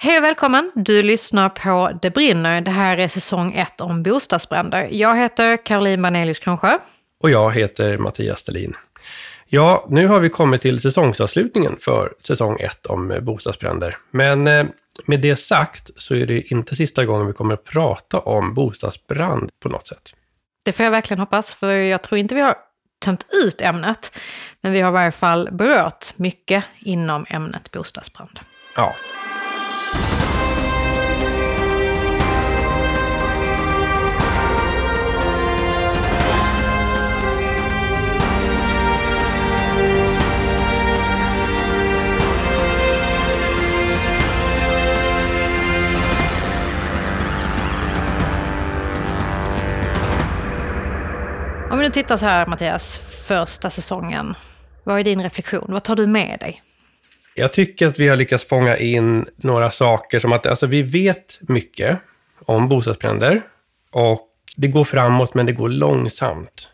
Hej och välkommen! Du lyssnar på Det brinner. Det här är säsong 1 om bostadsbränder. Jag heter Caroline Banelius Kronsjö. Och jag heter Mattias Stelin. Ja, nu har vi kommit till säsongsavslutningen för säsong 1 om bostadsbränder. Men eh, med det sagt så är det inte sista gången vi kommer att prata om bostadsbrand på något sätt. Det får jag verkligen hoppas, för jag tror inte vi har tömt ut ämnet. Men vi har i varje fall berört mycket inom ämnet bostadsbrand. Ja. Tittar så här Mattias, första säsongen. Vad är din reflektion? Vad tar du med dig? Jag tycker att vi har lyckats fånga in några saker som att alltså, vi vet mycket om bostadsbränder och det går framåt men det går långsamt.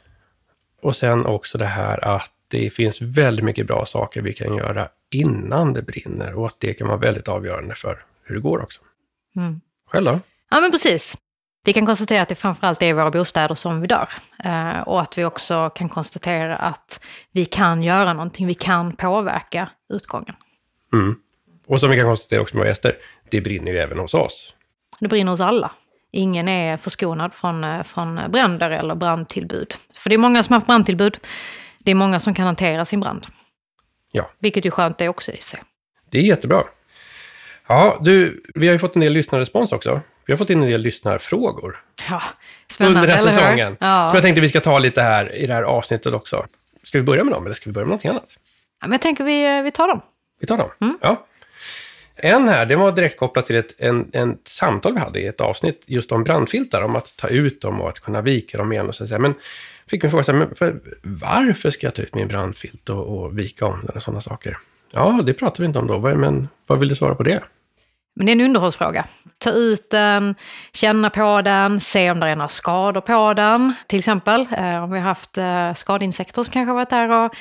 Och sen också det här att det finns väldigt mycket bra saker vi kan göra innan det brinner och att det kan vara väldigt avgörande för hur det går också. Mm. Själv då? Ja, men precis. Vi kan konstatera att det framförallt är i våra bostäder som vi dör. Eh, och att vi också kan konstatera att vi kan göra någonting, vi kan påverka utgången. Mm. Och som vi kan konstatera också med gäster, det brinner ju även hos oss. Det brinner hos alla. Ingen är förskonad från, eh, från bränder eller brandtillbud. För det är många som har haft brandtillbud. Det är många som kan hantera sin brand. Ja. Vilket är skönt det också i sig. Det är jättebra. Ja, du, vi har ju fått en del lyssnarrespons också. Vi har fått in en del lyssnarfrågor Ja, spännande, under den här säsongen. Ja. Som jag tänkte vi ska ta lite här i det här avsnittet också. Ska vi börja med dem eller ska vi börja med någonting annat? ja, men jag tänker vi, vi tar dem. Vi tar dem. Mm. Ja. En här, det var direkt kopplat till ett en, en samtal vi hade i ett avsnitt just om brandfiltar, om att ta ut dem och att kunna vika dem igen. Och så säga. Men fick mig fråga, så här, men för, varför ska jag ta ut min brandfilt och, och vika om den och sådana saker? Ja, det pratar vi inte om då, men vad vill du svara på det? Men det är en underhållsfråga. Ta ut den, känna på den, se om det är några skador på den. Till exempel eh, om vi har haft eh, skadeinsekter som kanske varit där och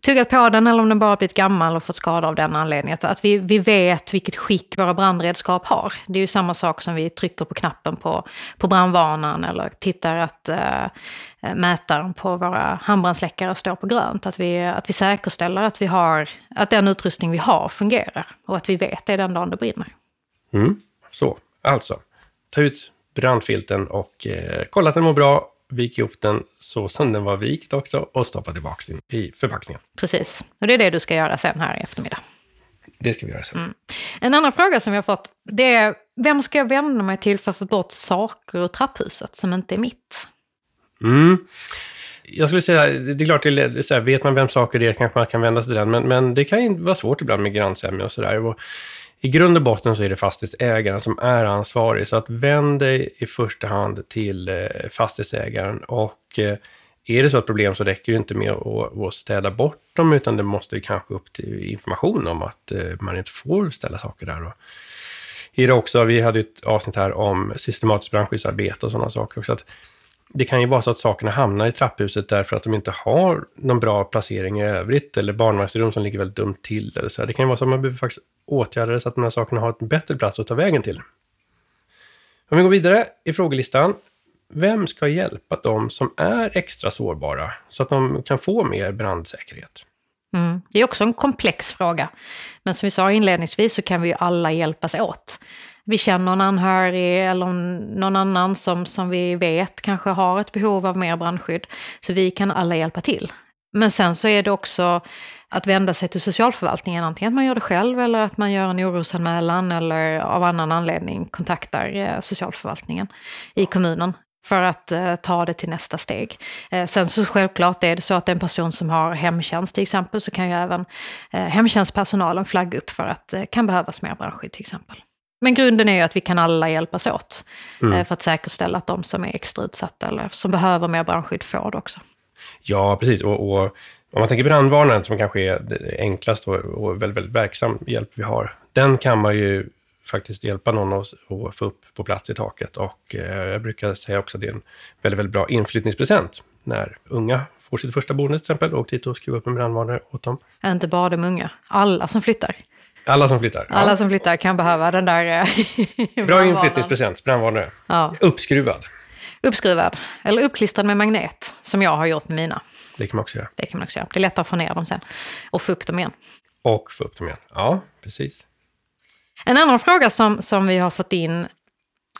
tuggat på den eller om den bara blivit gammal och fått skada av den anledningen. Att- vi, vi vet vilket skick våra brandredskap har. Det är ju samma sak som vi trycker på knappen på, på brandvarnaren eller tittar att äh, mätaren på våra handbrandsläckare står på grönt. Att vi, att vi säkerställer att, vi har, att den utrustning vi har fungerar och att vi vet det den dagen det brinner. Mm. Så, alltså. Ta ut brandfilten och eh, kolla att den mår bra. Vik ihop den så som den var vikt också och stoppa tillbaka den i förpackningen. Precis. Och det är det du ska göra sen här i eftermiddag. Det ska vi göra sen. En annan fråga som har fått, det är vem ska jag vända mig till för att få bort saker ur trapphuset som inte är mitt? Mm. Jag skulle säga, det är klart, det är, så här, vet man vem saker det är kanske man kan vända sig till den, men, men det kan ju vara svårt ibland med grannsämja och sådär. I grund och botten så är det fastighetsägaren som är ansvarig, så att vänd dig i första hand till eh, fastighetsägaren och eh, är det så ett problem så räcker det inte med att, städa bort dem, utan det måste kanske upp till information om att eh, man inte får ställa saker där. Är det också, vi hade ett avsnitt här om systematiskt brandskyddsarbete och sådana saker också. Att det kan ju vara så att sakerna hamnar i trapphuset därför att de inte har någon bra placering i övrigt eller barnvagnsrum som ligger väldigt dumt till. Eller så. Det kan ju vara så att man behöver faktiskt åtgärda det så att de här sakerna har en bättre plats att ta vägen till. Om vi går vidare i frågelistan. Vem ska hjälpa de som är extra sårbara så att de kan få mer brandsäkerhet? Mm. Det är också en komplex fråga. Men som vi sa inledningsvis så kan vi ju alla hjälpas åt. Vi känner en anhörig eller någon annan som, som vi vet kanske har ett behov av mer brandskydd. Så vi kan alla hjälpa till. Men sen så är det också att vända sig till socialförvaltningen, antingen att man gör det själv eller att man gör en orosanmälan eller av annan anledning kontaktar eh, socialförvaltningen i kommunen för att eh, ta det till nästa steg. Eh, sen så självklart är det så att en person som har hemtjänst till exempel så kan ju även eh, hemtjänstpersonalen flagga upp för att det kan behövas mer brandskydd till exempel. Men grunden är ju att vi kan alla hjälpas åt Mm. eh, för att säkerställa att de som är extra utsatta eller som behöver mer brandskydd får det också. Ja, precis. Och, och om man tänker brandvarnaren som kanske är det enklast och, och väldigt, väldigt verksam hjälp vi har. Den kan man ju faktiskt hjälpa någon att, att få upp på plats i taket. Och eh, jag brukar säga också att det är en väldigt, väldigt bra inflyttningspresent när unga får sitt första boende till exempel. Åk dit och skruva upp en brandvarnare åt dem. Inte bara de unga, alla som flyttar. Alla som flyttar. Ja. Alla som flyttar kan behöva den där eh, Bra inflyttningspresent, brandvarnare. Ja. Uppskruvad. Uppskruvad, eller uppklistrad med magnet, som jag har gjort med mina. Det kan man också göra. Det kan man också göra. Det är lättare att få ner dem sen och få upp dem igen. Och få upp dem igen. Ja, precis. En annan fråga som, som vi har fått in.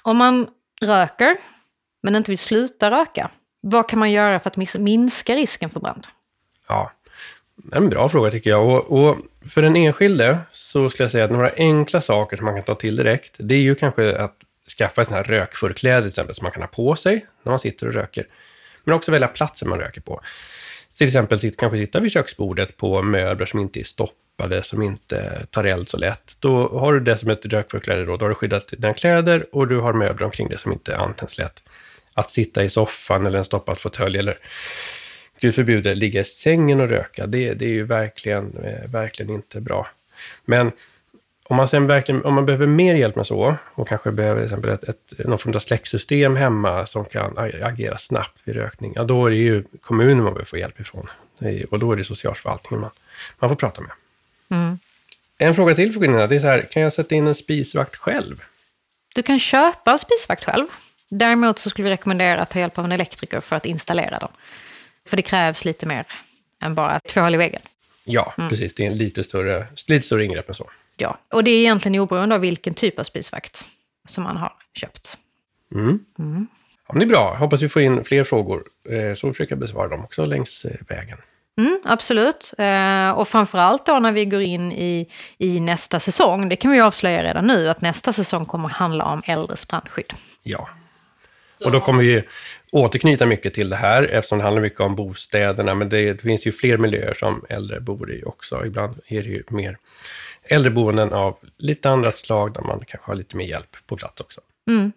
Om man röker, men inte vill sluta röka, vad kan man göra för att minska risken för brand? Ja, en bra fråga tycker jag. Och, och för den enskilde så skulle jag säga att några enkla saker som man kan ta till direkt, det är ju kanske att skaffa ett sånt här rökförkläde till exempel, som man kan ha på sig när man sitter och röker. Men också välja platsen man röker på. Till exempel kanske sitta vid köksbordet på möbler som inte är stoppade, som inte tar eld så lätt. Då har du det som ett rökförkläde då. Då har du skyddat dina kläder och du har möbler omkring dig som inte antänds lätt. Att sitta i soffan eller en stoppad fåtölj eller gud förbjude, ligga i sängen och röka, det, det är ju verkligen, eh, verkligen inte bra. Men om man sen verkligen, om man behöver mer hjälp med så, och kanske behöver till exempel ett, ett, någon form av släcksystem hemma som kan agera snabbt vid rökning, ja då är det ju kommunen man behöver få hjälp ifrån. Och då är det socialförvaltningen man, man får prata med. Mm. En fråga till för kvinnorna, det är så här, kan jag sätta in en spisvakt själv? Du kan köpa en spisvakt själv. Däremot så skulle vi rekommendera att ta hjälp av en elektriker för att installera den. För det krävs lite mer än bara två hål i väggen. Ja, precis. Det är en lite större, lite större ingrepp än så. Ja, och det är egentligen oberoende av vilken typ av spisvakt som man har köpt. Mm. Ja, men det är bra. Hoppas vi får in fler frågor, eh, så försöker jag besvara dem också längs eh, vägen. Mm, absolut. Eh, och framförallt då när vi går in i, i nästa säsong, det kan vi avslöja redan nu, att nästa säsong kommer handla om äldres brandskydd. Ja. Och då kommer vi återknyta mycket till det här, eftersom det handlar mycket om bostäderna, men det, finns ju fler miljöer som äldre bor i också. Ibland är det ju mer äldreboenden av lite andra slag, där man kanske har lite mer hjälp på plats också. Mm,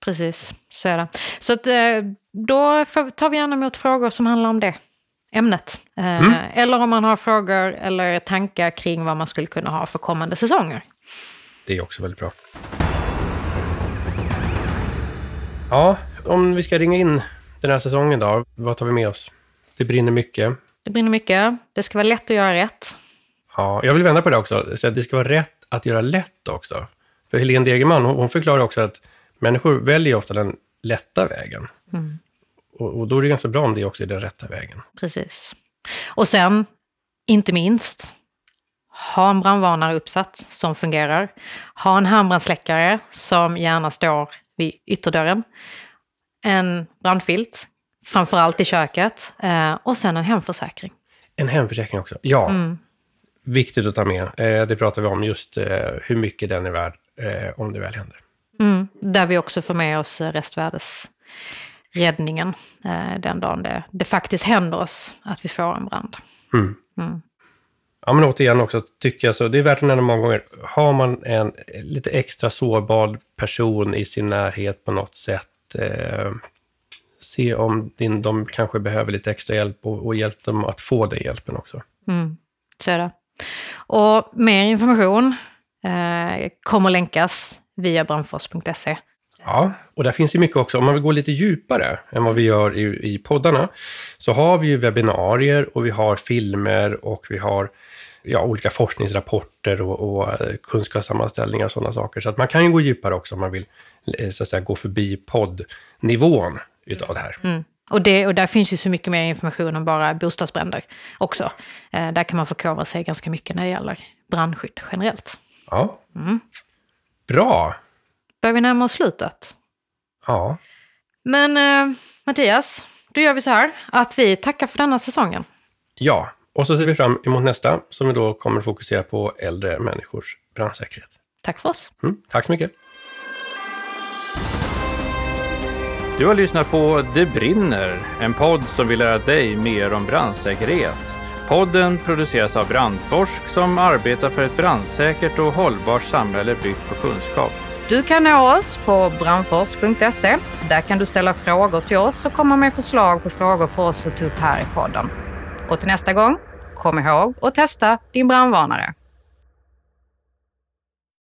precis, så är det. Så att, eh, då tar vi gärna emot frågor som handlar om det ämnet. Eh, Eller om man har frågor eller tankar kring vad man skulle kunna ha för kommande säsonger. Det är också väldigt bra. Ja, om vi ska ringa in den här säsongen då, vad tar vi med oss? Det brinner mycket. Det brinner mycket, det ska vara lätt att göra rätt. Ja, jag vill vända på det också. Så det ska vara rätt att göra lätt också. För Helene Degerman, hon, förklarar också att människor väljer ofta den lätta vägen. Och, och då är det ganska bra om det också är den rätta vägen. Precis. Och sen, inte minst, ha en brandvarnare uppsatt som fungerar. Ha en handbrandsläckare som gärna står vid ytterdörren. En brandfilt, framförallt i köket. Eh, och sen en hemförsäkring. En hemförsäkring också. Ja, viktigt att ta med. Eh, det pratar vi om, just eh, hur mycket den är värd om det väl händer. Mm, där vi också får med oss restvärdesräddningen den dagen det, det faktiskt händer oss att vi får en brand. Ja, men återigen också tycker jag så, det är värt att nämna många gånger. Har man en lite extra sårbar person i sin närhet på något sätt, eh, se om din, de kanske behöver lite extra hjälp och, och hjälp dem att få den hjälpen också. Mm, så är det. Och mer information eh, kommer länkas via brandfors.se. Ja, och där finns ju mycket också. Om man vill gå lite djupare än vad vi gör i, i poddarna, så har vi ju webbinarier och vi har filmer och vi har ja, olika forskningsrapporter och, och eh, kunskapssammanställningar och sådana saker. Så att man kan ju gå djupare också om man vill eh, så att säga, gå förbi poddnivån utav det här. Mm. Och, det, och där finns ju så mycket mer information än bara bostadsbränder också. Eh, där kan man förkovra sig ganska mycket när det gäller brandskydd generellt. Ja. Bra. Börjar vi närma oss slutet? Ja. Men eh, Mattias, då gör vi så här att vi tackar för denna säsongen. ja, och så ser vi fram emot nästa som vi då kommer fokusera på äldre människors brandsäkerhet. Tack för oss. Mm, tack så mycket. Du har lyssnat på Det brinner, en podd som vill lära dig mer om brandsäkerhet. Podden produceras av Brandforsk som arbetar för ett brandsäkert och hållbart samhälle byggt på kunskap. Du kan nå oss på brandfors.se. Där kan du ställa frågor till oss och komma med förslag på frågor för oss att ta upp här i podden. Och till nästa gång, kom ihåg att testa din brandvarnare.